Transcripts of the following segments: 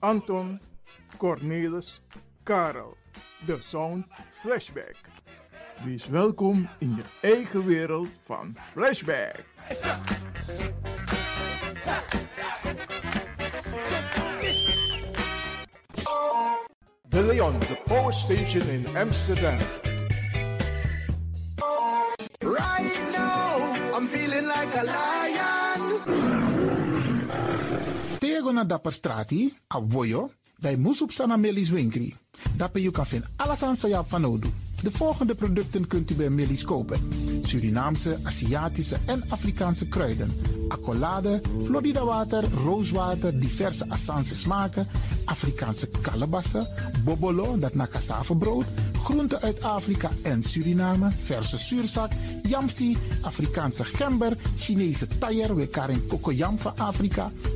Anton, Cornelis, Karel. De Sound Flashback. Wees welkom in je eigen wereld van Flashback. De Leon, de power station in Amsterdam. Right now, I'm feeling like a lion. Na a voyo, bij Moesop Sana Melis Winkri. Daarbij je kan vinden alles aan van Odu. De volgende producten kunt u bij Melis kopen. Surinaamse, Aziatische en Afrikaanse kruiden. Accolade, Florida water, rooswater, diverse Assange smaken. Afrikaanse kalebassen, bobolo, dat na groenten uit Afrika en Suriname, verse zuurzak, yamsi, Afrikaanse gember, Chinese taier, we karing kokoyam van Afrika,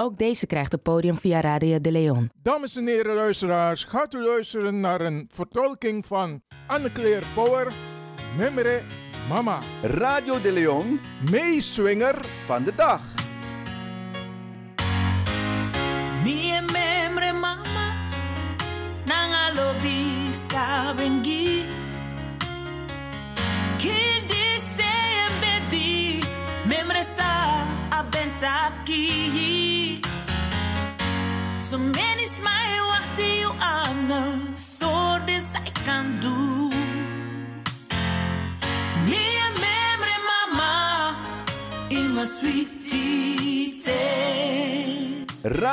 Ook deze krijgt het podium via Radio de Leon. Dames en heren luisteraars, gaat u luisteren naar een vertolking van Anne-Claire Power, Memre Mama. Radio de Leon, meeswinger van de dag. Mie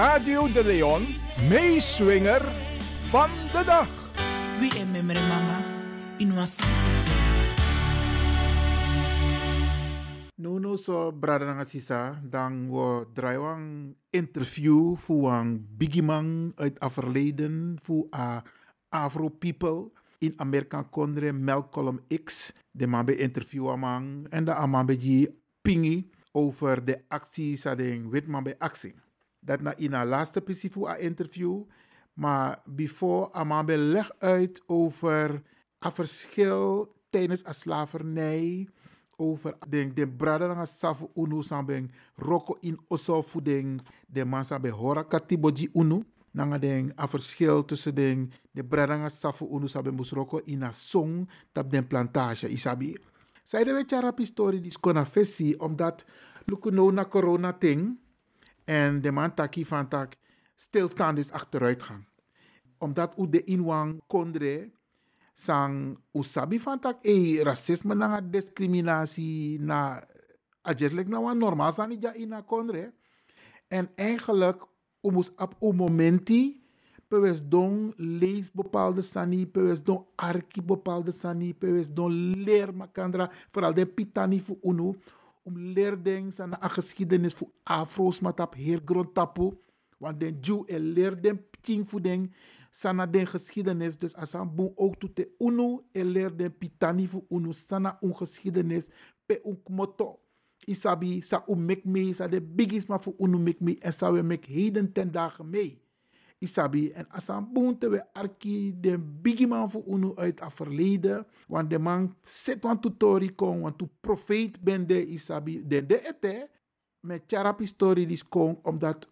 Radio de Leon Meeswinger van de dag. Wie en memory mama in was No no so brada nga sisa dan we draaien een interview voor een biggie man uit het verleden voor a Afro people in Amerika kondre Malcolm X de man bij interview man en de man bij pingi over de actie sa ding wit man bij actie. Dat na in laatste voor a interview maar before a man bij leg uit over a verschil tijdens a slavernij over den de brada nga safu unu sambeng roko in oso fudeng de man sabe hora katiboji unu nanga den a verschil tussen den de brada nga safu unu sabe mus roko in a song tap den plantage isabi. Zij de weet rap story die skona fesi omdat luku no na corona ting en de man taki van tak stilstand is achteruitgang omdat u de inwang kondre sang usabi van tak e racisme na discriminatie na ajetlik na wan normaal san ja ina konre en eigenlijk umus op een momenti pewes don lees bepaalde sani pewes don arki bepaalde sani pewes don leer makandra vooral de pitani fu unu om leer ding sana a geschiedenis fu afro's matap heer grond tapu want den Jew en leer den ting fu ding sana den geschiedenis. Dus asan boom ook toe te uno en leer den pitani fu uno sana un geschiedenis pe un moto. Isabi sa u mek me sa de biggest ma fu uno mek me en sa we mek heden ten dagen mee. Isabi en asan boom te we arki den biggie man fu uno uit a verleden. Want de man zit wan tutori kon, want tu profeet ben de isabi den de ete. Met charap story dis kon, omdat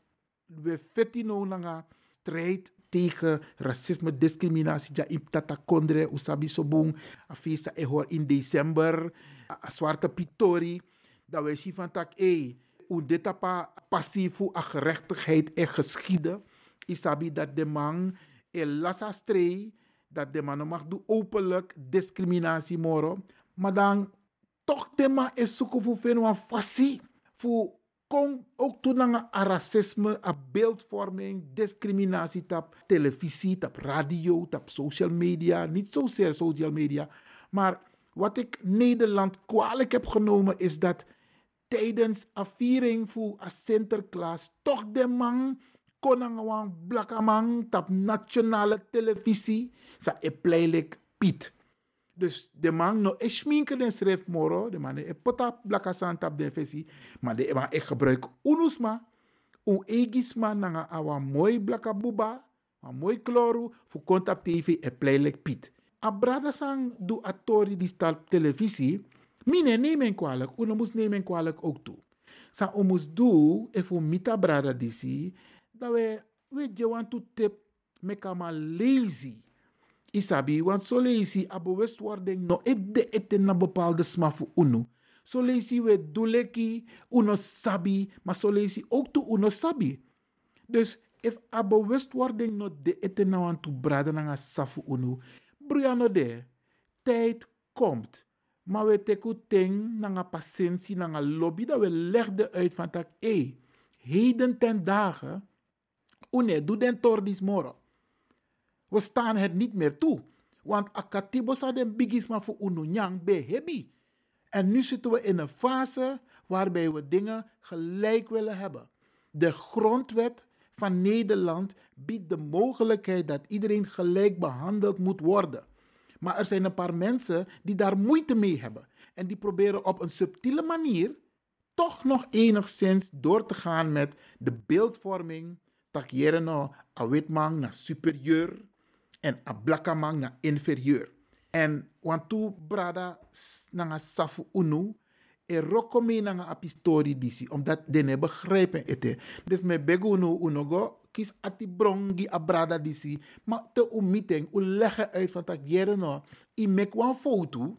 we fetino langa strijd tegen racisme, discriminatie. Ja, in tata kondre, usabi sobung, afisa e hoor in december, a zwarte pitori. Dat wij zien van tak, eh, hoe dit passief a gerechtigheid en geschieden. Isabi dat de man e lasa strei, dat de man mag doen openlijk discriminatie moro. Maar dan toch man is zoeken voor veel fassie. Voor kom ook toe naar racisme, a beeldvorming, discriminatie tap televisie, tap radio, tap social media. Niet zozeer social media. Maar wat ik Nederland kwalijk heb genomen is dat tijdens een viering voor Sinterklaas toch de man kon een blakke man tap nationale televisie. Sa e pleilik Piet. Dus de man no e schminken en schrijft moro. De man e pota blaka san tap den fesi. Maar de man e gebruik unusma. Un egisma nanga awa mooi blaka buba. A mooi kloru. Fu kontap TV e pleilik Piet. A brada du atori die stal televisie. Mine nemen kwalijk. Uno moest nemen kwalijk ook toe. Sa moest do e fu mita brada disi. Dat we we je want to tip mekama lazy. Isabi, want zo lees je a bewustwording no ette ette na bepaalde sma voor uno. Zo lees je we duleki uno sabi, maar zo lees je ook to uno sabi. Dus if a bewustwording no de ette na want to braden na safu uno, briano de, tijd komt. Maar we teku ting na patiëntie na lobby dat we legden uit van tak, eh, heden ten dagen, une den tordis. We staan het niet meer toe. Want akatibo sa den bigisma voor ununyang be hebi. En nu zitten we in een fase waarbij we dingen gelijk willen hebben. De grondwet van Nederland biedt de mogelijkheid dat iedereen gelijk behandeld moet worden. Maar er zijn een paar mensen die daar moeite mee hebben. En die proberen op een subtiele manier toch nog enigszins door te gaan met de beeldvorming. Tak a witman na superieur en a blaka man na inferieur. En want tu brada nanga safu unu, e roko me nanga apistori disi, omdat dene begrijpen ete. Dus me begu unu unogo, kis ati brongi a brada disi, maar te meeting, u leggen uit van tak jere no, i mek wan foto,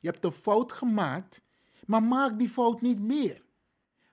je hebt een fout gemaakt, maar maak die fout niet meer.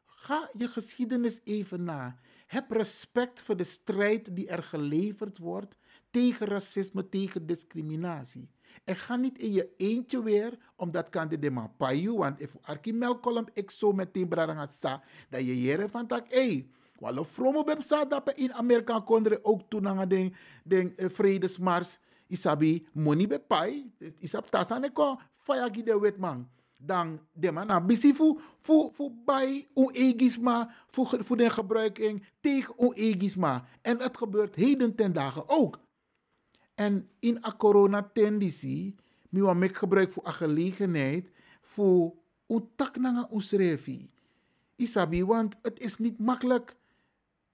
Ga je geschiedenis even na. Heb respect voor de strijd die er geleverd wordt tegen racisme, tegen discriminatie. En ga niet in je eentje weer, omdat kan de man payu, want if arki melkolom ik zo meteen braranga sa, dat je jere van tak, hey, Walo fromo bepsa dape in Amerika kondre ook toen aan den, den uh, vredesmars. Isabi money be pai. Isap tasane ko faya gi de wetman. Dan de man na bisi fu, fu, fu bij un egisma, fu, fu den gebruiking tegen un egisma. En het gebeurt heden ten dagen ook. En in a corona tendency, mi wa mek gebruik voor a gelegenheid voor un tak nanga usrefi. Isabi, want het is niet makkelijk.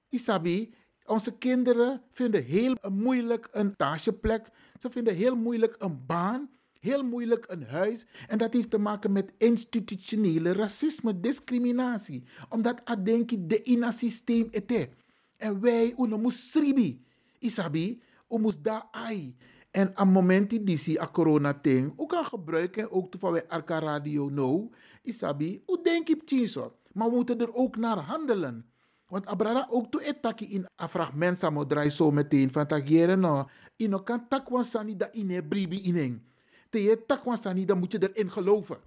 Isabi, onze kinderen vinden heel moeilijk een stageplek. Ze vinden heel moeilijk een baan. Heel moeilijk een huis. En dat heeft te maken met institutionele racisme, discriminatie. Omdat adenki de ina systeem ete. En wij, uno moest sribi. Isabi, u moest daar ai. En aan momenten die zie a corona ting, u kan gebruiken, ook toevallig Arca Radio no, isabi, u denk ik tjinso. Maar we moeten er ook naar handelen. Want abrara ook to etaki in a fragment samo draai zo meteen van tagieren no. Ino kan takwan sani da ine bribi ineng. Te je takwan sani dan moet je erin geloven.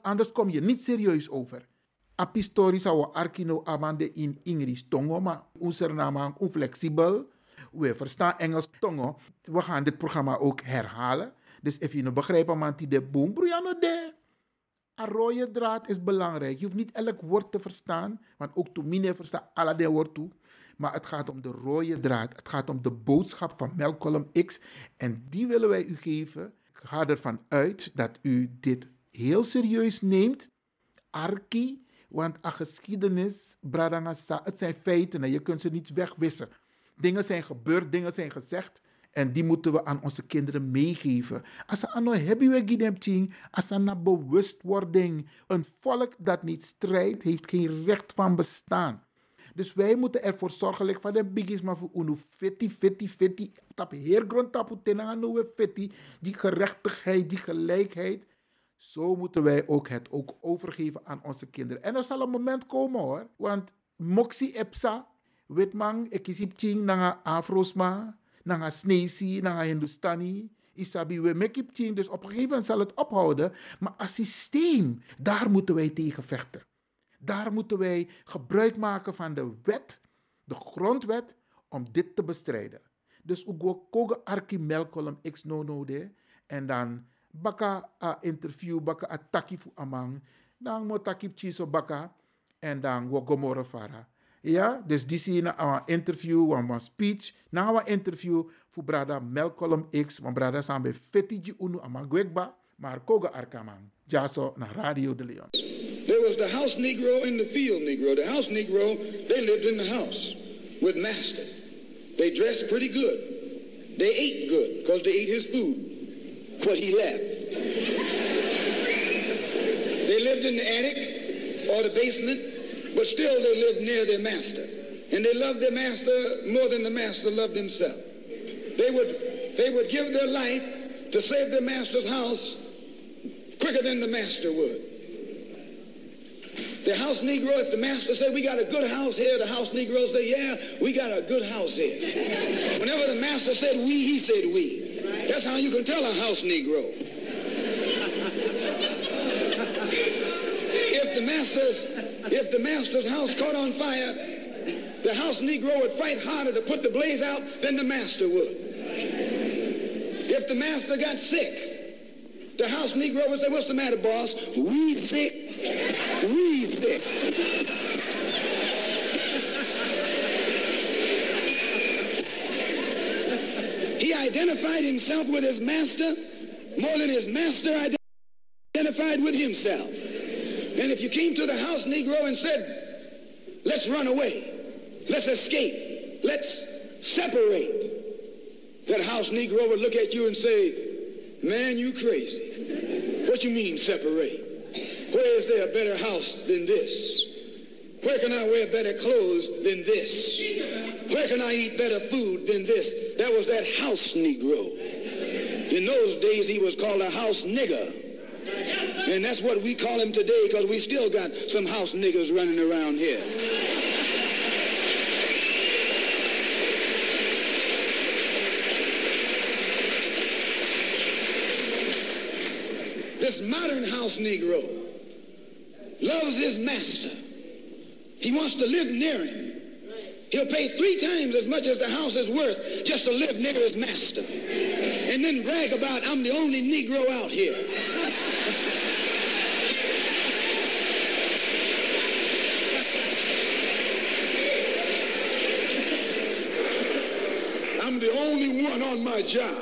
Anders kom je niet serieus over. Apistori zou arkino amande in Ingris tongo, maar onze naam flexibel. We verstaan Engels tongo. We gaan dit programma ook herhalen. Dus als je nou begrijpt, man, die de boom, broeiano de. Een rode draad is belangrijk. Je hoeft niet elk woord te verstaan, want ook toen mine verstaan alle de woord toe. Maar het gaat om de rode draad. Het gaat om de boodschap van Melcolm X. En die willen wij u geven. Ga ervan uit dat u dit heel serieus neemt. Arki, want a geschiedenis, bradangasa, het zijn feiten en je kunt ze niet wegwissen. Dingen zijn gebeurd, dingen zijn gezegd. En die moeten we aan onze kinderen meegeven. Als we aan hebben we als een bewustwording. Een volk dat niet strijdt, heeft geen recht van bestaan. Dus wij moeten ervoor zorgen, like van de biggies, maar voor unu fetti, fetti, fetti. Tap heer grond tapu tenanga fetti. Die gerechtigheid, die gelijkheid. Zo moeten wij ook het ook overgeven aan onze kinderen. En er zal een moment komen hoor. Want moxie epsa, witman, ekisip ting, nanga afrosma nanga Snesi, nanga Hindustani. Isabi, we change. Dus op een gegeven moment zal het ophouden. Maar als systeem, daar moeten wij tegen vechten. Daar moeten wij gebruik maken van de wet, de grondwet, om dit te bestrijden. Dus ugo koge arki melkolom x no no de. En dan baka a interview, baka a taki fu amang. Dan mo taki chiso baka. En dan wo gomorre fara. Ja, dus die na een interview, een speech. Na een interview voor brada Melcolm X, want brada samen bij Fetiji Unu Amagwegba, maar koga arkamang. Jaso na Radio de Leon. Was the house Negro and the field Negro. The house Negro, they lived in the house with master. They dressed pretty good. They ate good because they ate his food, what he left. they lived in the attic or the basement but still they lived near their master. And they loved their master more than the master loved himself. They would, they would give their life to save their master's house quicker than the master would. The house Negro, if the master said, we got a good house here, the house Negro say, yeah, we got a good house here. Whenever the master said we, he said we. That's how you can tell a house Negro. if the master's if the master's house caught on fire, the house Negro would fight harder to put the blaze out than the master would. If the master got sick, the house Negro would say, what's the matter, boss? We thick, He identified himself with his master more than his master identified with himself. And if you came to the house Negro and said, let's run away, let's escape, let's separate, that house Negro would look at you and say, man, you crazy. What you mean separate? Where is there a better house than this? Where can I wear better clothes than this? Where can I eat better food than this? That was that house Negro. In those days, he was called a house nigger. And that's what we call him today because we still got some house niggers running around here. This modern house Negro loves his master. He wants to live near him. He'll pay three times as much as the house is worth just to live near his master. And then brag about, I'm the only Negro out here. I'm the only one on my job.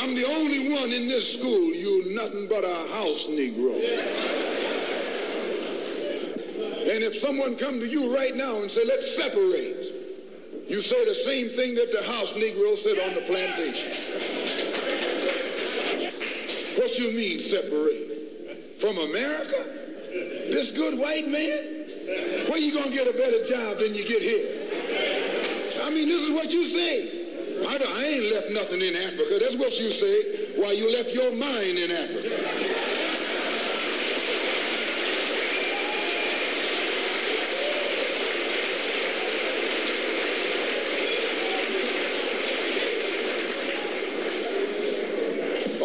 I'm the only one in this school. You're nothing but a house Negro. And if someone come to you right now and say, let's separate, you say the same thing that the house Negro said on the plantation. What you mean separate? From America? This good white man? Where you gonna get a better job than you get here? I mean, this is what you say. I, I ain't left nothing in Africa. That's what you say. Why you left your mind in Africa.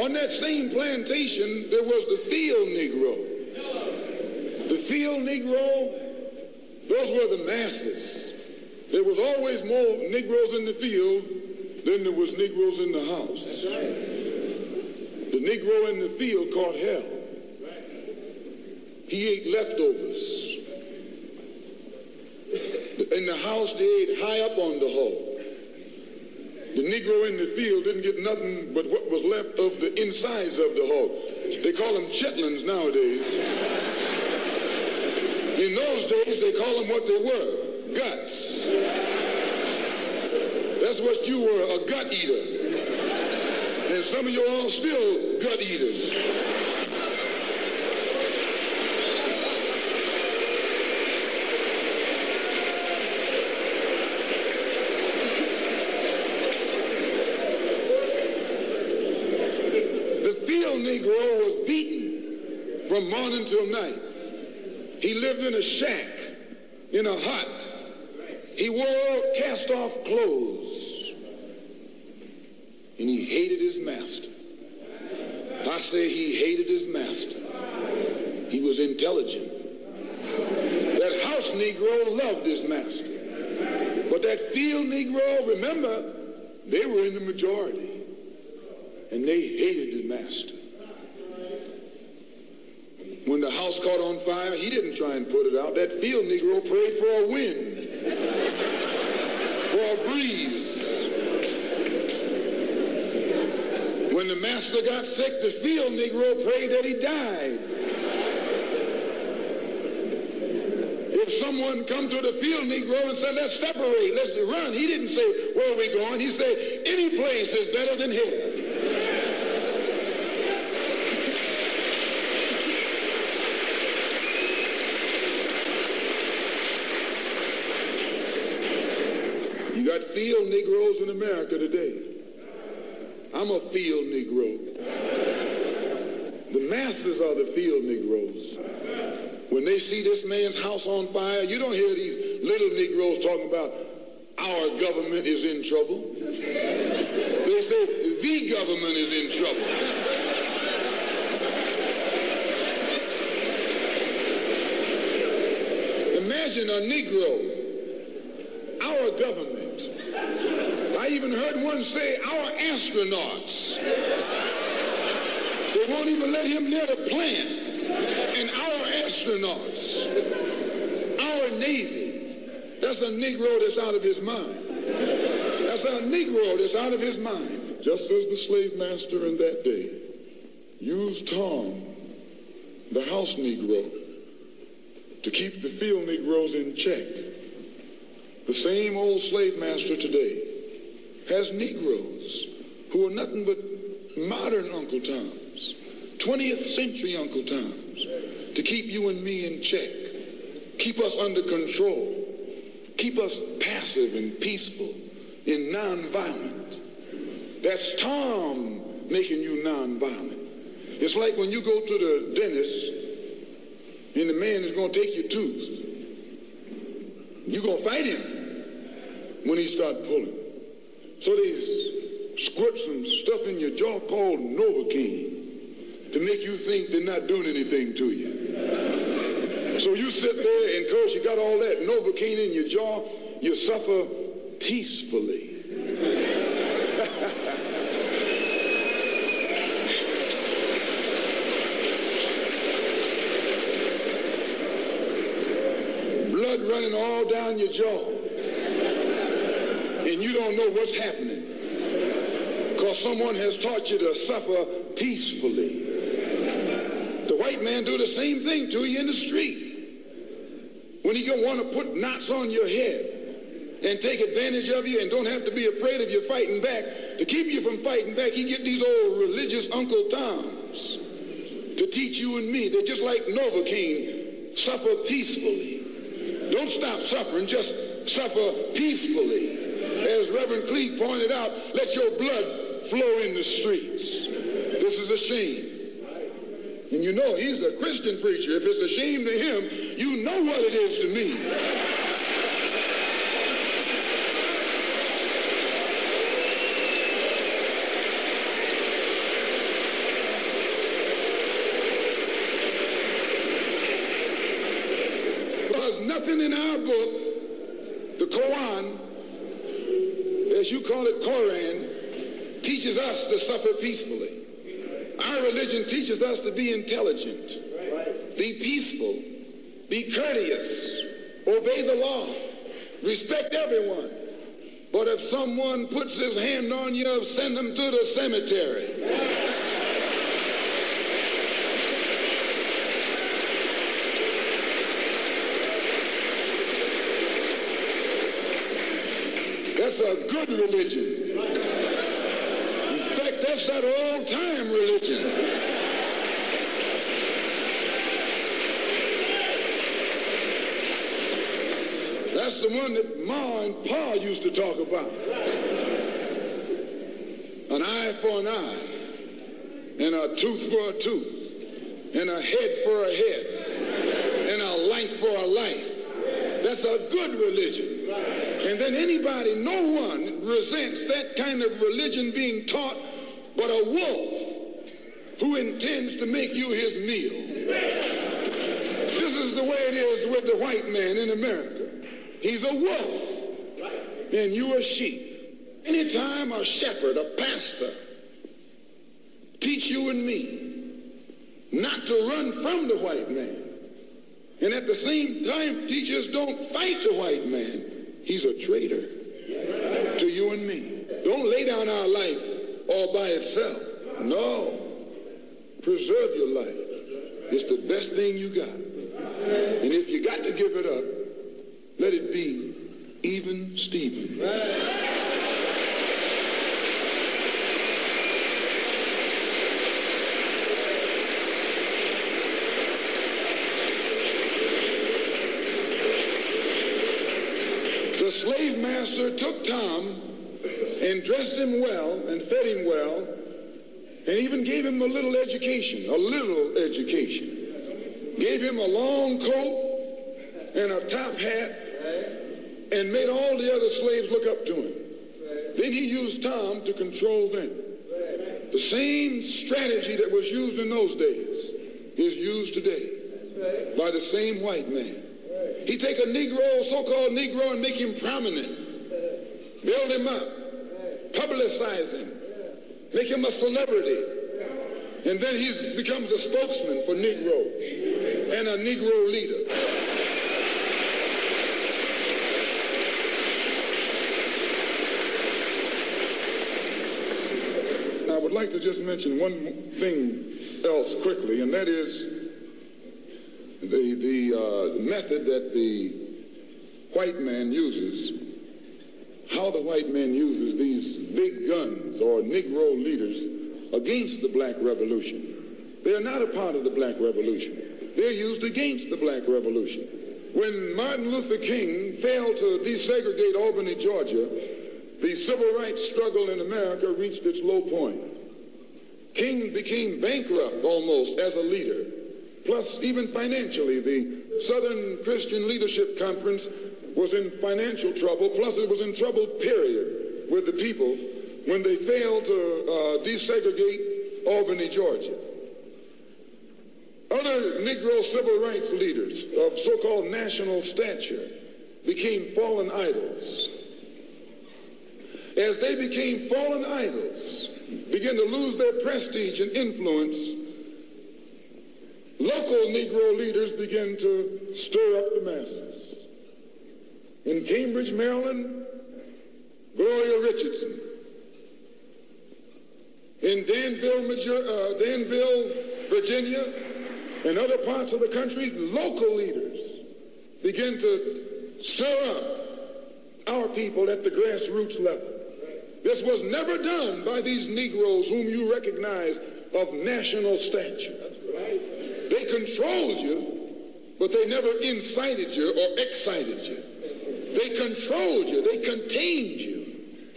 On that same plantation, there was the field Negro. The field Negro, those were the masses. There was always more Negroes in the field than there was Negroes in the house. The Negro in the field caught hell. He ate leftovers. In the house, they ate high up on the hull. The Negro in the field didn't get nothing but what was left of the insides of the hull. They call them chitlins nowadays. In those days, they call them what they were, guts. That's what you were, a gut eater. And some of you all still gut eaters. The field Negro was beaten from morning till night. He lived in a shack, in a hut. He wore cast-off clothes. And he hated his master. I say he hated his master. He was intelligent. That house Negro loved his master. But that field Negro, remember, they were in the majority. And they hated the master. When the house caught on fire, he didn't try and put it out. That field Negro prayed for a wind, for a breeze. When the master got sick, the field Negro prayed that he died. If someone come to the field Negro and said, let's separate, let's run, he didn't say, where are we going? He said, any place is better than here. You got field Negroes in America today. I'm a field Negro. The masses are the field Negroes. When they see this man's house on fire, you don't hear these little Negroes talking about our government is in trouble. They say the government is in trouble. Imagine a Negro, our government. Even heard one say, our astronauts. They won't even let him near the plant. And our astronauts, our Navy, that's a Negro that's out of his mind. That's a Negro that's out of his mind. Just as the slave master in that day used Tom, the house Negro, to keep the field Negroes in check. The same old slave master today has Negroes who are nothing but modern Uncle Toms, 20th century Uncle Toms, to keep you and me in check, keep us under control, keep us passive and peaceful and nonviolent. That's Tom making you nonviolent. It's like when you go to the dentist and the man is going to take your tooth. You're going to fight him when he start pulling. So they squirt some stuff in your jaw called Novocaine to make you think they're not doing anything to you. So you sit there and course you got all that Novocaine in your jaw you suffer peacefully. Blood running all down your jaw. Don't know what's happening. Because someone has taught you to suffer peacefully. The white man do the same thing to you in the street. When he don't want to put knots on your head and take advantage of you and don't have to be afraid of you fighting back, to keep you from fighting back, he get these old religious Uncle Toms to teach you and me. They're just like Novocaine, suffer peacefully. Don't stop suffering, just suffer peacefully. As Reverend Cleage pointed out, let your blood flow in the streets. This is a shame. And you know he's a Christian preacher. If it's a shame to him, you know what it is to me. Nothing in our book, the Quran, as you call it, Koran, teaches us to suffer peacefully. Our religion teaches us to be intelligent, be peaceful, be courteous, obey the law, respect everyone. But if someone puts his hand on you, send them to the cemetery. That's a good religion. In fact, that's that old-time religion. That's the one that Ma and Pa used to talk about. An eye for an eye, and a tooth for a tooth, and a head for a head, and a life for a life. That's a good religion. And then anybody, no one resents that kind of religion being taught but a wolf who intends to make you his meal. This is the way it is with the white man in America. He's a wolf, and you a sheep. Anytime a shepherd, a pastor, teach you and me not to run from the white man, and at the same time teach us don't fight the white man, he's a traitor to you and me. Don't lay down our life all by itself. No. Preserve your life. It's the best thing you got. And if you got to give it up, let it be even Stephen. Slave master took Tom and dressed him well and fed him well and even gave him a little education, a little education. Gave him a long coat and a top hat and made all the other slaves look up to him. Then he used Tom to control them. The same strategy that was used in those days is used today by the same white man. He take a Negro, so-called Negro, and make him prominent. Build him up. Publicize him. Make him a celebrity. And then he becomes a spokesman for Negroes and a Negro leader. I would like to just mention one thing else quickly, and that is the, the uh, method that the white man uses, how the white man uses these big guns or Negro leaders against the black revolution. They are not a part of the black revolution. They're used against the black revolution. When Martin Luther King failed to desegregate Albany, Georgia, the civil rights struggle in America reached its low point. King became bankrupt almost as a leader. Plus, even financially, the Southern Christian Leadership Conference was in financial trouble. Plus, it was in trouble, period, with the people when they failed to uh, desegregate Albany, Georgia. Other Negro civil rights leaders of so-called national stature became fallen idols. As they became fallen idols, began to lose their prestige and influence, local Negro leaders began to stir up the masses. In Cambridge, Maryland, Gloria Richardson. In Danville, uh, Danville, Virginia, and other parts of the country, local leaders began to stir up our people at the grassroots level. This was never done by these Negroes whom you recognize of national stature. Controlled you, but they never incited you or excited you. They controlled you. They contained you.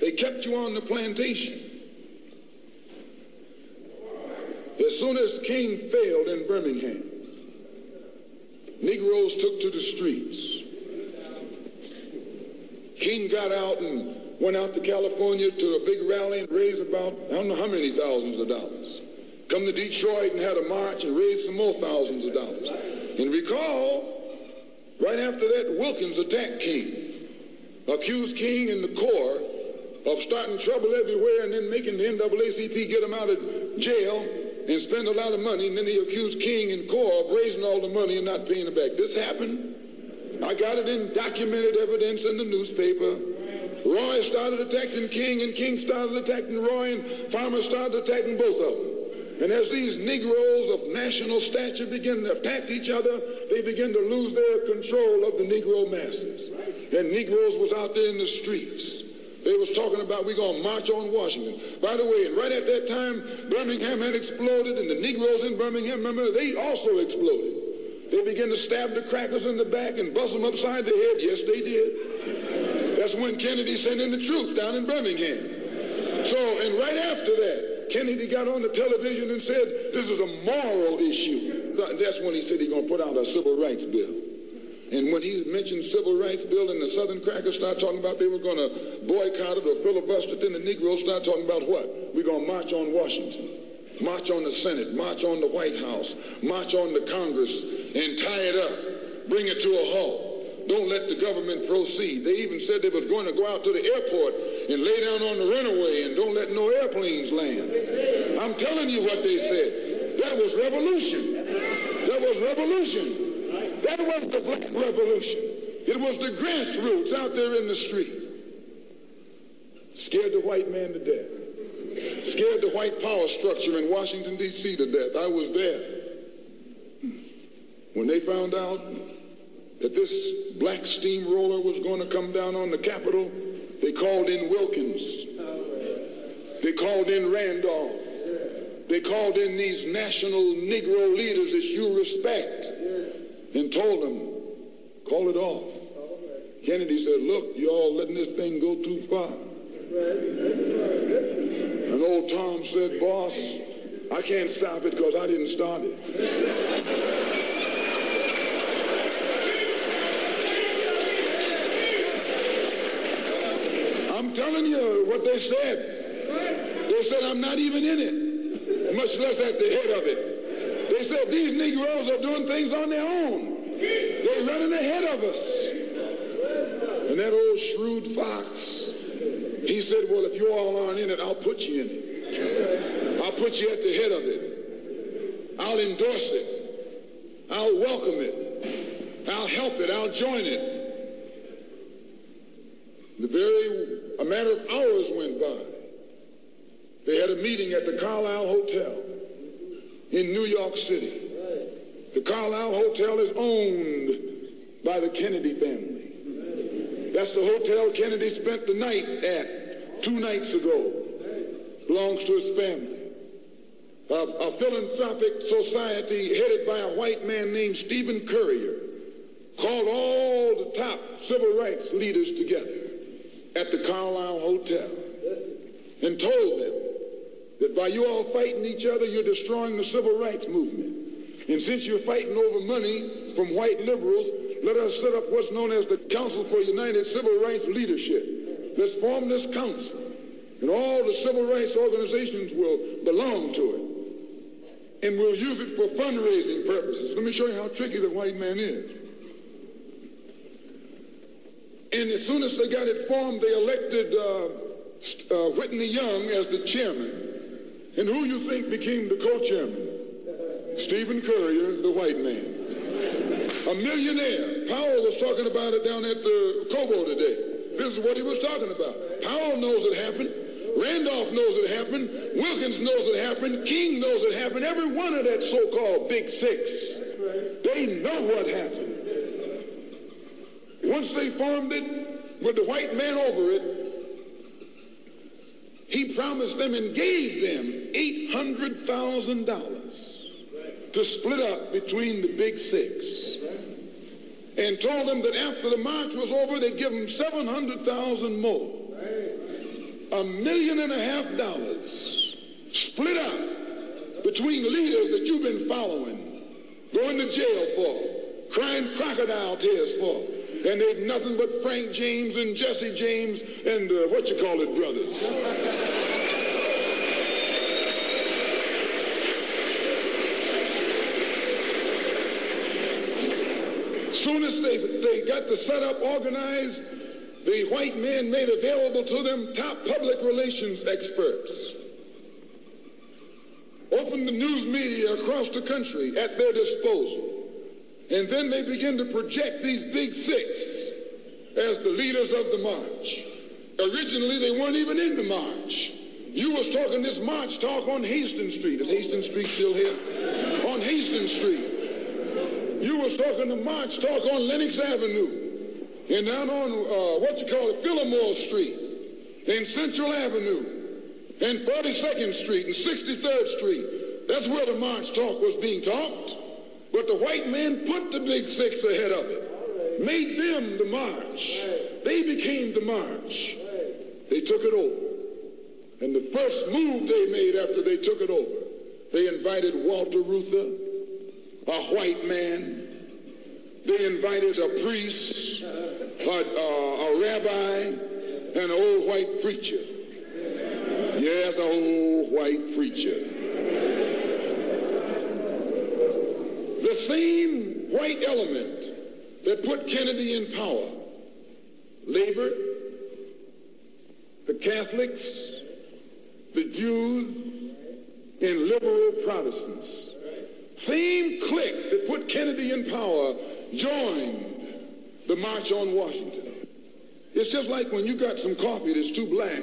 They kept you on the plantation. As soon as King failed in Birmingham, Negroes took to the streets. King got out and went out to California to a big rally and raised about, I don't know how many thousands of dollars. Come to Detroit and had a march and raised some more thousands of dollars. And recall, right after that, Wilkins attacked King, accused King and the CORE of starting trouble everywhere and then making the NAACP get him out of jail and spend a lot of money. And then he accused King and CORE of raising all the money and not paying it back. This happened. I got it in documented evidence in the newspaper. Roy started attacking King, and King started attacking Roy, and Farmer started attacking both of them. And as these Negroes of national stature begin to attack each other, they begin to lose their control of the Negro masses. And Negroes was out there in the streets. They was talking about we going to march on Washington. By the way, and right at that time, Birmingham had exploded, and the Negroes in Birmingham, remember, they also exploded. They began to stab the crackers in the back and bust them upside the head. Yes, they did. That's when Kennedy sent in the troops down in Birmingham. So, and right after that, Kennedy got on the television and said, this is a moral issue. That's when he said he's going to put out a civil rights bill. And when he mentioned civil rights bill and the Southern crackers start talking about they were going to boycott it or filibuster then the Negroes start talking about what? We're going to march on Washington, march on the Senate, march on the White House, march on the Congress, and tie it up, bring it to a halt. Don't let the government proceed. They even said they was going to go out to the airport and lay down on the runaway and don't let no airplanes land. I'm telling you what they said. That was revolution. That was revolution. That was the black revolution. It was the grassroots out there in the street. Scared the white man to death. Scared the white power structure in Washington, D.C. to death. I was there. When they found out that this black steamroller was going to come down on the Capitol, they called in Wilkins. They called in Randolph. They called in these national Negro leaders that you respect and told them, call it off. Kennedy said, look, y'all letting this thing go too far. And old Tom said, boss, I can't stop it because I didn't start it. Telling you what they said. They said, I'm not even in it, much less at the head of it. They said, these Negroes are doing things on their own. They're running ahead of us. And that old shrewd fox, he said, well, if you all aren't in it, I'll put you in it. I'll put you at the head of it. I'll endorse it. I'll welcome it. I'll help it. I'll join it. The very, matter of hours went by. They had a meeting at the Carlyle Hotel in New York City. The Carlyle Hotel is owned by the Kennedy family. That's the hotel Kennedy spent the night at two nights ago. Belongs to his family. A, a philanthropic society headed by a white man named Stephen Currier called all the top civil rights leaders together at the Carlyle Hotel and told them that by you all fighting each other, you're destroying the civil rights movement. And since you're fighting over money from white liberals, let us set up what's known as the Council for United Civil Rights Leadership. Let's form this council. And all the civil rights organizations will belong to it. And we'll use it for fundraising purposes. Let me show you how tricky the white man is. And as soon as they got it formed, they elected uh, uh, Whitney Young as the chairman. And who you think became the co-chairman? Stephen Currier, the white man. A millionaire. Powell was talking about it down at the Cobo today. This is what he was talking about. Powell knows it happened. Randolph knows it happened. Wilkins knows it happened. King knows it happened. Every one of that so-called Big Six. They know what happened. Once they formed it, with the white man over it, he promised them and gave them $800,000 to split up between the big six and told them that after the march was over, they'd give them 700,000 more. A million and a half dollars split up between leaders that you've been following, going to jail for, crying crocodile tears for. And they've nothing but Frank James and Jesse James and uh, what you call it brothers. soon as they, they got the setup organized, the white men made available to them top public relations experts. Opened the news media across the country at their disposal. And then they begin to project these big six as the leaders of the march. Originally, they weren't even in the march. You was talking this march talk on Hastings Street. Is Hastings Street still here? On Hastings Street. You was talking the march talk on Lenox Avenue. And down on, uh, what you call it, Fillmore Street. And Central Avenue. And 42nd Street and 63rd Street. That's where the march talk was being talked. But the white men put the big six ahead of it, made them the march. They became the march. They took it over. And the first move they made after they took it over, they invited Walter Reuther, a white man. They invited a priest, a, a, a rabbi, and an old white preacher. Yes, an old white preacher. The same white element that put Kennedy in power, labor, the Catholics, the Jews, and liberal Protestants. Same clique that put Kennedy in power joined the March on Washington. It's just like when you got some coffee that's too black,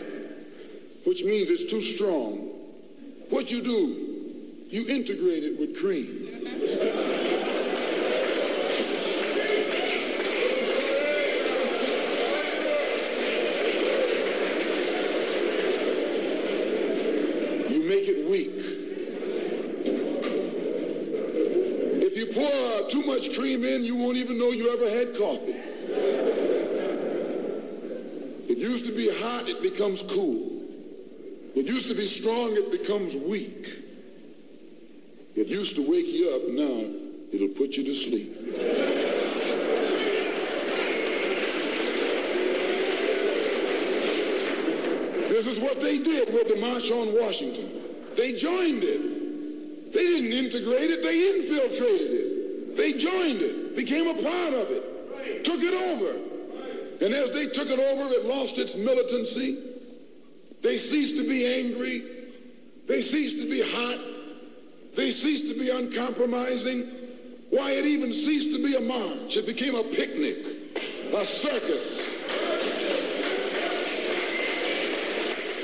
which means it's too strong. What you do, you integrate it with cream. You make it weak. If you pour too much cream in, you won't even know you ever had coffee. It used to be hot, it becomes cool. It used to be strong, it becomes weak. It used to wake you up, now it'll put you to sleep. This is what they did with the March on Washington. They joined it. They didn't integrate it, they infiltrated it. They joined it, became a part of it, took it over. And as they took it over, it lost its militancy. They ceased to be angry. They ceased to be hot. They ceased to be uncompromising. Why, it even ceased to be a march. It became a picnic, a circus.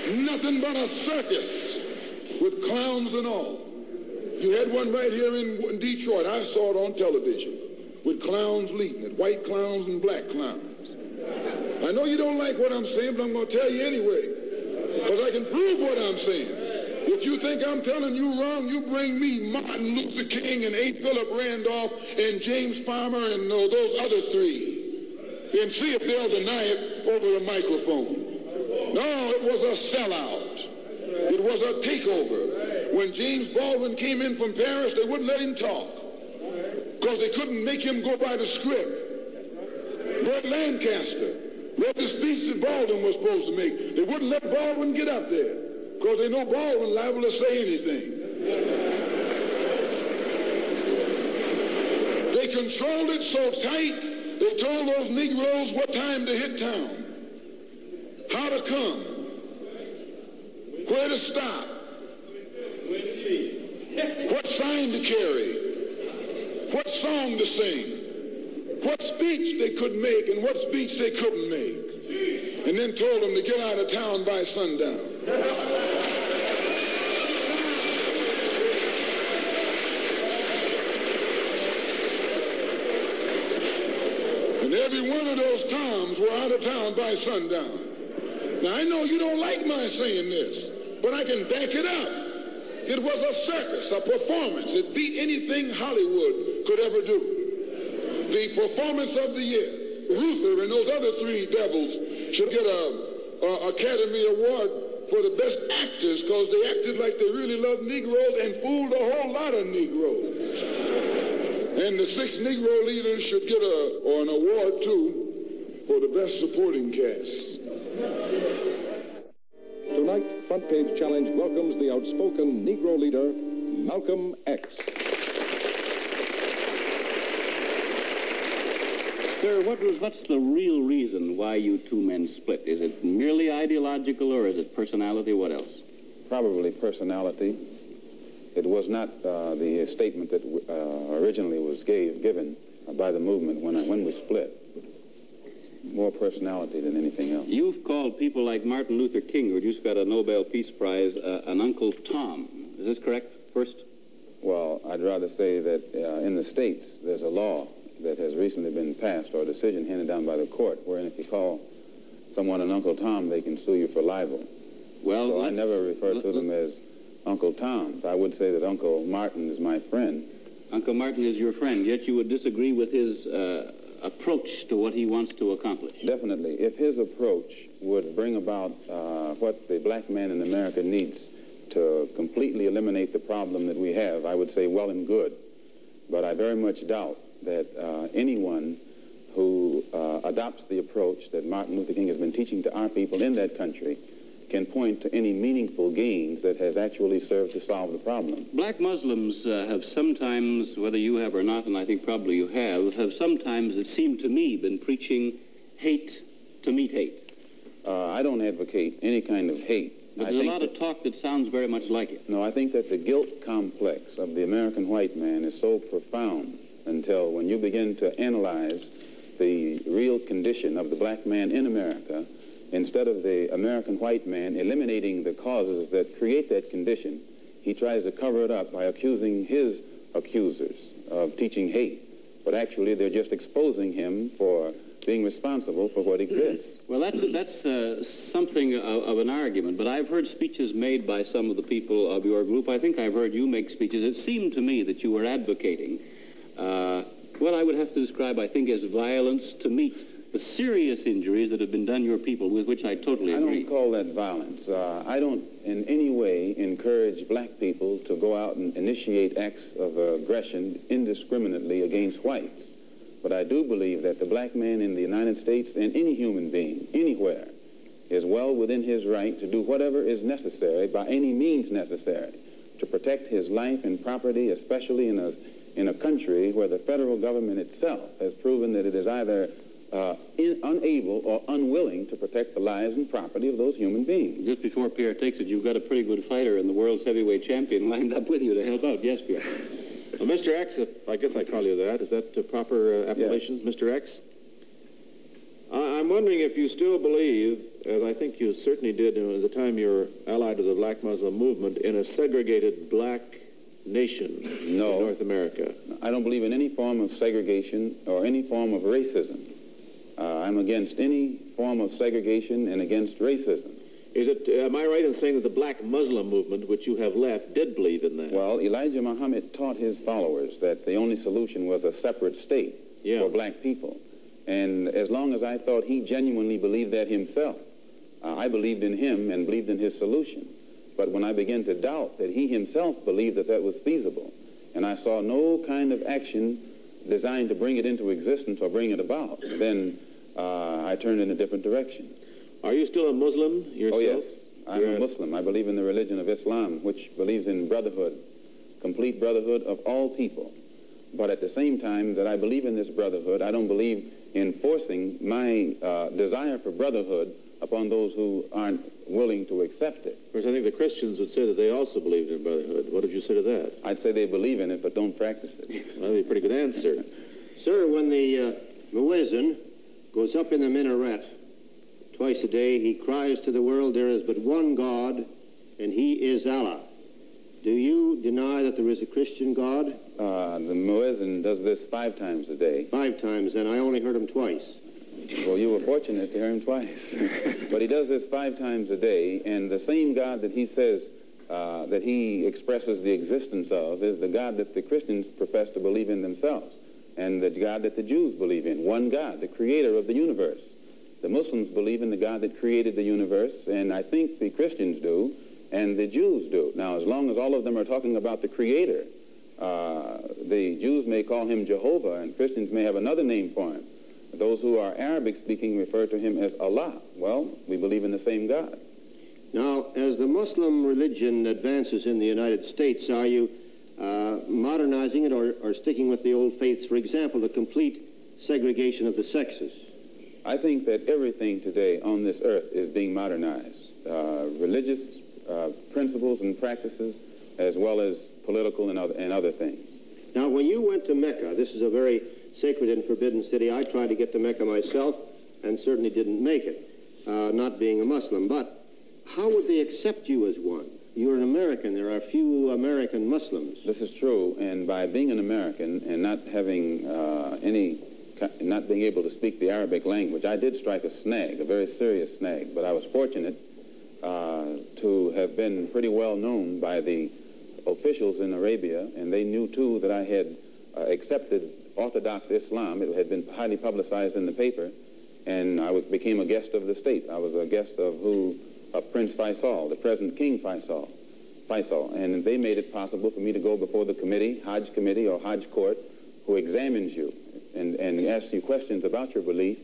Nothing but a circus with clowns and all. You had one right here in, in Detroit. I saw it on television with clowns leading it, white clowns and black clowns. I know you don't like what I'm saying, but I'm going to tell you anyway because I can prove what I'm saying. If you think I'm telling you wrong, you bring me Martin Luther King and A. Philip Randolph and James Farmer and uh, those other three and see if they'll deny it over a microphone. No, it was a sellout. It was a takeover. When James Baldwin came in from Paris, they wouldn't let him talk because they couldn't make him go by the script. Burt Lancaster wrote the speech that Baldwin was supposed to make. They wouldn't let Baldwin get up there because they know Baldwin liable to say anything. They controlled it so tight They told those Negroes what time to hit town, how to come, where to stop, sign to carry, what song to sing, what speech they could make and what speech they couldn't make, and then told them to get out of town by sundown. And every one of those toms were out of town by sundown. Now, I know you don't like my saying this, but I can back it up. It was a circus, a performance. It beat anything Hollywood could ever do. The performance of the year. Reuther and those other three devils should get a, a Academy Award for the best actors because they acted like they really loved Negroes and fooled a whole lot of Negroes. And the six Negro leaders should get a, or an award too for the best supporting cast. Tonight, Front Page Challenge welcomes the outspoken Negro leader, Malcolm X. Sir, what was, what's the real reason why you two men split? Is it merely ideological or is it personality? What else? Probably personality. It was not uh, the statement that uh, originally was gave, given by the movement when, I, when we split. More personality than anything else. You've called people like Martin Luther King, who just got a Nobel Peace Prize, uh, an Uncle Tom. Is this correct, first? Well, I'd rather say that uh, in the States, there's a law that has recently been passed or a decision handed down by the court wherein if you call someone an Uncle Tom, they can sue you for libel. Well, so I never refer to them as Uncle Toms. I would say that Uncle Martin is my friend. Uncle Martin is your friend, yet you would disagree with his uh, approach to what he wants to accomplish. Definitely. If his approach would bring about uh, what the black man in America needs to completely eliminate the problem that we have, I would say well and good. But I very much doubt that uh, anyone who uh, adopts the approach that Martin Luther King has been teaching to our people in that country can point to any meaningful gains that has actually served to solve the problem. Black Muslims uh, have sometimes, whether you have or not, and I think probably you have, have sometimes, it seemed to me, been preaching hate to meet hate. Uh, I don't advocate any kind of hate. But there's a lot of talk that sounds very much like it. No, I think that the guilt complex of the American white man is so profound until when you begin to analyze the real condition of the black man in America, instead of the American white man eliminating the causes that create that condition, he tries to cover it up by accusing his accusers of teaching hate. But actually, they're just exposing him for being responsible for what exists. Well, that's that's uh, something of, of, an argument. But I've heard speeches made by some of the people of your group. I think I've heard you make speeches. It seemed to me that you were advocating uh, what I would have to describe, I think, as violence to meet the serious injuries that have been done your people, with which I totally agree. I don't call that violence. Uh, I don't in any way encourage black people to go out and initiate acts of aggression indiscriminately against whites. But I do believe that the black man in the United States and any human being, anywhere, is well within his right to do whatever is necessary, by any means necessary, to protect his life and property, especially in a, in a country where the federal government itself has proven that it is either uh, in, unable or unwilling to protect the lives and property of those human beings. Just before Pierre takes it, you've got a pretty good fighter and the world's heavyweight champion lined up with you to help out. Yes, Pierre. Well, Mr. X, if I guess I call you that, is that a proper uh, appellation, yes. Mr. X? I- I'm wondering if you still believe, as I think you certainly did at the time you were allied to the Black Muslim movement, in a segregated black nation no, in North America. I don't believe in any form of segregation or any form of racism. Uh, I'm against any form of segregation and against racism. Is it, am I right in saying that the black Muslim movement, which you have left, did believe in that? Well, Elijah Muhammad taught his followers that the only solution was a separate state yeah. for black people. And as long as I thought he genuinely believed that himself, uh, I believed in him and believed in his solution. But when I began to doubt that he himself believed that that was feasible, and I saw no kind of action designed to bring it into existence or bring it about, then uh, I turned in a different direction. Are you still a Muslim yourself? Oh, yes. I'm You're a Muslim. I believe in the religion of Islam, which believes in brotherhood, complete brotherhood of all people. But at the same time that I believe in this brotherhood, I don't believe in forcing my uh, desire for brotherhood upon those who aren't willing to accept it. Of course, I think the Christians would say that they also believed in brotherhood. What did you say to that? I'd say they believe in it, but don't practice it. That'd be a pretty good answer. Sir, when the uh, muezzin goes up in the minaret twice a day, he cries to the world, there is but one God, and he is Allah. Do you deny that there is a Christian God? Uh, the muezzin does this five times a day. Five times, and I only heard him twice. Well, you were fortunate to hear him twice. but he does this five times a day, and the same God that he says uh, that he expresses the existence of is the God that the Christians profess to believe in themselves, and the God that the Jews believe in. One God, the creator of the universe. The Muslims believe in the God that created the universe, and I think the Christians do, and the Jews do. Now, as long as all of them are talking about the creator, uh, the Jews may call him Jehovah, and Christians may have another name for him. Those who are Arabic speaking refer to him as Allah. Well, we believe in the same God. Now, as the Muslim religion advances in the United States, are you uh, modernizing it or, or sticking with the old faiths? For example, the complete segregation of the sexes. I think that everything today on this earth is being modernized. Uh, religious uh, principles and practices, as well as political and other, and other things. Now, when you went to Mecca, this is a very sacred and forbidden city. I tried to get to Mecca myself and certainly didn't make it, uh, not being a Muslim. But how would they accept you as one? You're an American. There are few American Muslims. This is true, and by being an American and not having uh, any, not being able to speak the Arabic language, I did strike a snag, a very serious snag. But I was fortunate uh, to have been pretty well known by the officials in Arabia, and they knew too that I had uh, accepted Orthodox Islam. It had been highly publicized in the paper, and I became a guest of the state. I was a guest of who, of Prince Faisal, the present King Faisal. Faisal, and they made it possible for me to go before the committee, Hajj committee or Hajj court, who examines you and, and asks you questions about your belief.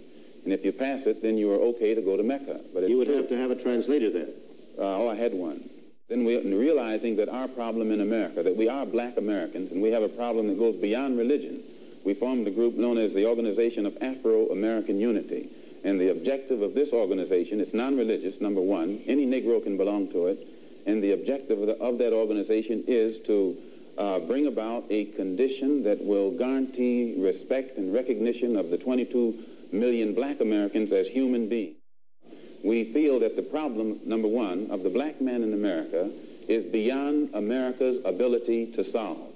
And if you pass it, then you are okay to go to Mecca. But you would true. have to have a translator then. Uh, oh, I had one. Then we, realizing that our problem in America, that we are black Americans, and we have a problem that goes beyond religion, we formed a group known as the Organization of Afro-American Unity. And the objective of this organization, it's non-religious, number one. Any Negro can belong to it. And the objective of, the, of that organization is to uh, bring about a condition that will guarantee respect and recognition of the 22 million black Americans as human beings. We feel that the problem, number one, of the black man in America is beyond America's ability to solve.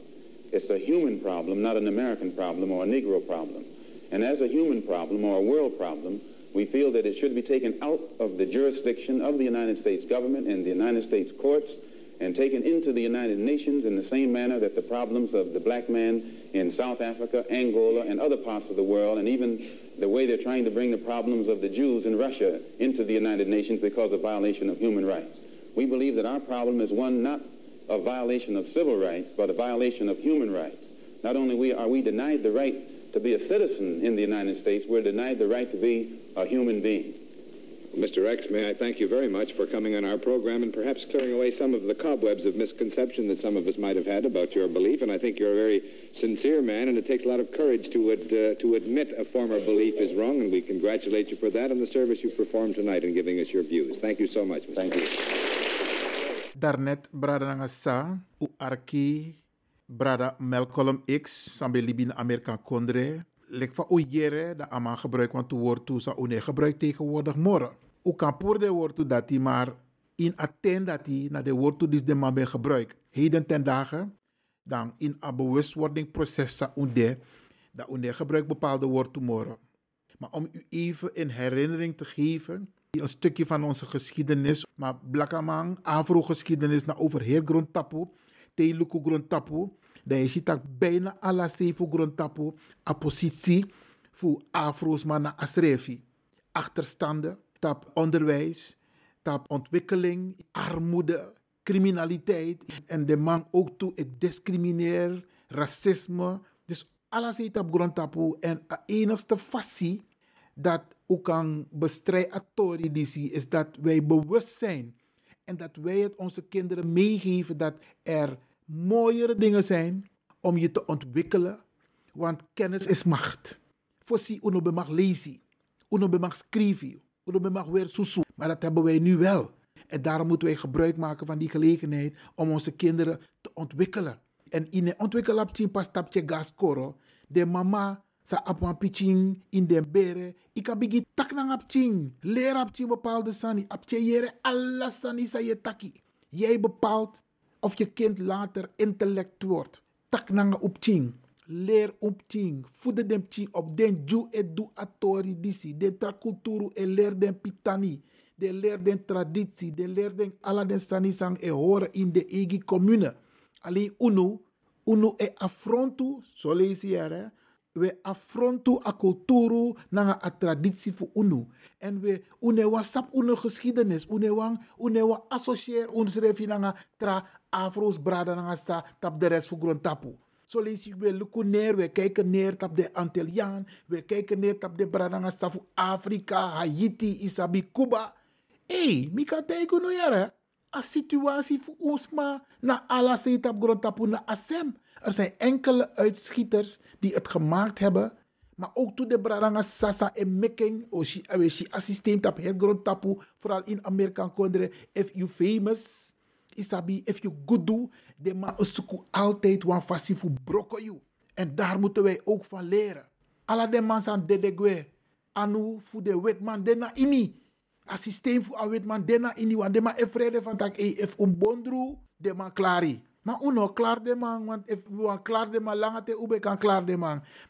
It's a human problem, not an American problem or a Negro problem. And as a human problem or a world problem, we feel that it should be taken out of the jurisdiction of the United States government and the United States courts and taken into the United Nations in the same manner that the problems of the black man in South Africa, Angola, and other parts of the world, and even the way they're trying to bring the problems of the Jews in Russia into the United Nations because of violation of human rights. We believe that our problem is one not a violation of civil rights, but a violation of human rights. Not only are we denied the right to be a citizen in the United States, we're denied the right to be a human being. Mr. X, may I thank you very much for coming on our program and perhaps clearing away some of the cobwebs of misconception that some of us might have had about your belief. And I think you're a very sincere man, and it takes a lot of courage to, ad, uh, to admit a former belief is wrong, and we congratulate you for that and the service you performed tonight in giving us your views. Thank you so much, Mr. Thank you. Darnet, brada nga sa, u arki, brada Malcolm X, sambe libin Amerika kondre, lek van o jere dat ama gebruik want het woord toe sa une gebruik tegenwoordig morgen. U kan voor de woord toe dat hij maar in attend dat hij naar de woord toe de man ben gebruik. Heden ten dagen dan in een bewustwordingproces sa dat unde gebruik bepaalde woord toe morgen. Maar om u even in herinnering te geven, een stukje van onze geschiedenis, maar blakamang, afro-geschiedenis na over heel grond tapu, teluku grond tapu, dat je ziet bijna alle zeven grond tapu, a positie voor afro's asrefi. Achterstanden, tap onderwijs, tap ontwikkeling, armoede, criminaliteit en de man ook toe het discrimineer, racisme. Dus alles zit op grond tapu en de enigste fasie dat ook kan bestrijden is dat wij bewust zijn en dat wij het onze kinderen meegeven dat er mooiere dingen zijn om je te ontwikkelen, want kennis is macht. Fossi uno be mag lezen. Uno be mag schrijven. Uno weer susu. Maar dat hebben wij nu wel. En daarom moeten wij gebruik maken van die gelegenheid om onze kinderen te ontwikkelen. En in een ontwikkelaptje pas tapje gas koro. De mama sa apwan pitching in den bere. Ik kan bigi tak nang apching. Leer bepaalde sani. Apche jere alla sani sa je taki. Jij bepaalt of je kind later intellect wordt. Tak nang opching. Leer opching. Voede dem ching op den ju et du atori disi. Den tra kulturu e leer den pitani. De leer den traditie. De leer den alla den sani sang e horen in de egi commune. Alleen unu, unu e affrontu, zo lees? We affrontu a culturu na a traditie voor unu. En we une wa sap unu geschiedenis, une wang, une wa associeer ons refi na tra afro's brada na sa tap de rest voor grond tapu. Zo lees ik we lukken neer, we kijken neer op de Antilliaan, we kijken neer op de brada voor Afrika, Haiti, Isabi, Cuba. Hey, mi kan teken nu jaren. A situatie voor ons maar na alla zet op grond tapu na asem. Er zijn enkele uitschieters die het gemaakt hebben. Maar ook toen de Braranga Sasa en Meking, Oshi Aweshi assistent op het grond tapu, vooral in Amerika kondre, if you famous, isabi, if you good do, de ma altijd wan fasi fu broko you. En daar moeten wij ook van leren. Alla de man san dedegwe, anu fu de wetman dena ini. Assistent fu a wetman dena ini, wan de ma efrede van tak, eh, if un bondru, de ma klari. Maar uno klaar want if we klaar de man, langer te ube kan klaar.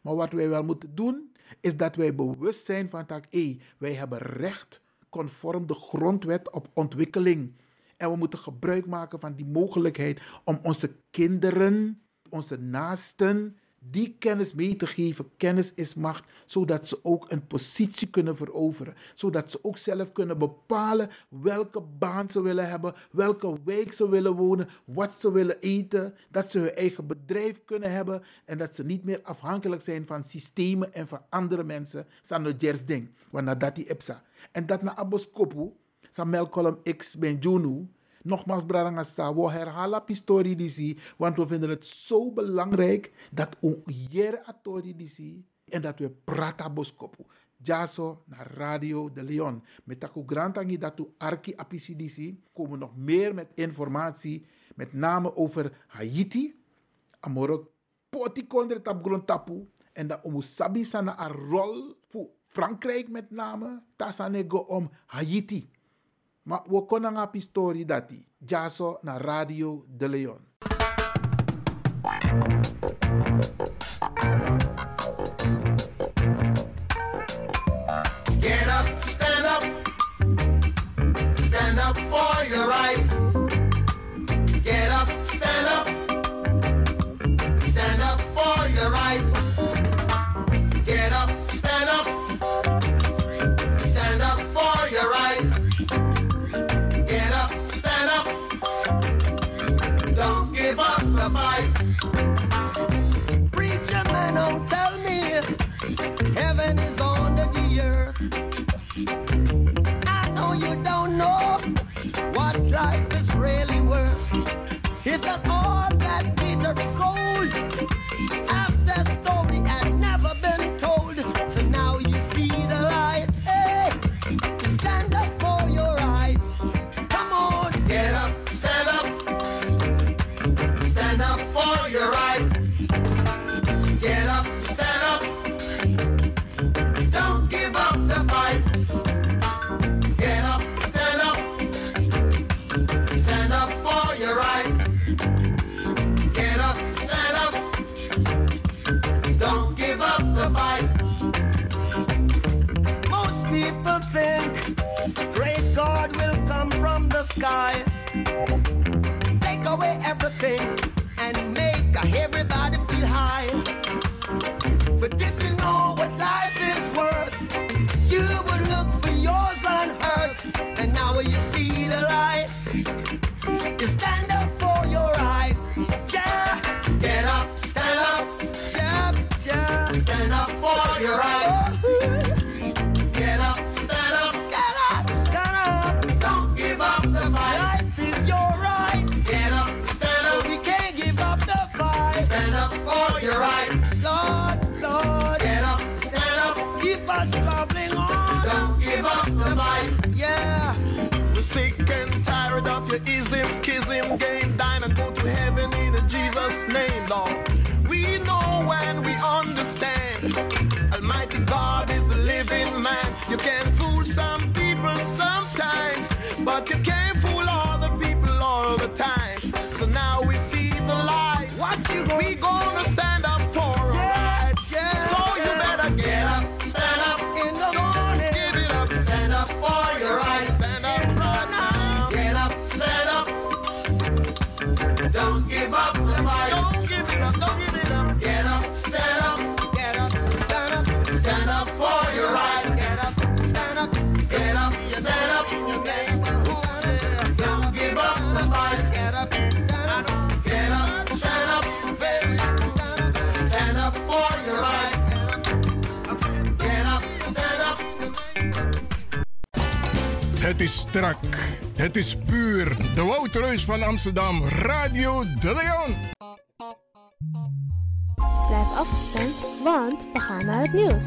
Maar wat wij wel moeten doen, is dat wij bewust zijn van dat hey, wij hebben recht conform de grondwet op ontwikkeling. En we moeten gebruik maken van die mogelijkheid om onze kinderen, onze naasten, die kennis mee te geven. Kennis is macht, zodat ze ook een positie kunnen veroveren. Zodat ze ook zelf kunnen bepalen welke baan ze willen hebben, welke wijk ze willen wonen, wat ze willen eten. Dat ze hun eigen bedrijf kunnen hebben en dat ze niet meer afhankelijk zijn van systemen en van andere mensen. Sano jers ding, want dat die epsa. En dat na aboskopu, sa melkolom x ben junu, Nogmaals, Brarangasa, we herhalen historie die zie, want we vinden het zo belangrijk dat we jere atori die zie en dat we prata boskopu. Jaso naar Radio de Leon. Met taku grantangi dat u arki apisi die zie, komen nog meer met informatie, met name over Haiti, amoro poti kondre tap en dat omu sabi sana een rol voor Frankrijk met name, tasanego om Haiti. Maar we kunnen een pistori dati. Jaso na Radio de Leon. Get up, stand up. Stand up for your right. the isms, game, dine and go to heaven in Jesus' name, Lord. We know and we understand. Almighty God is a living man. You can fool some people sometimes, but you can't. Het is strak. Het is puur. De Woutreus van Amsterdam. Radio De Leon. Blijf afgestemd, want we gaan naar het nieuws.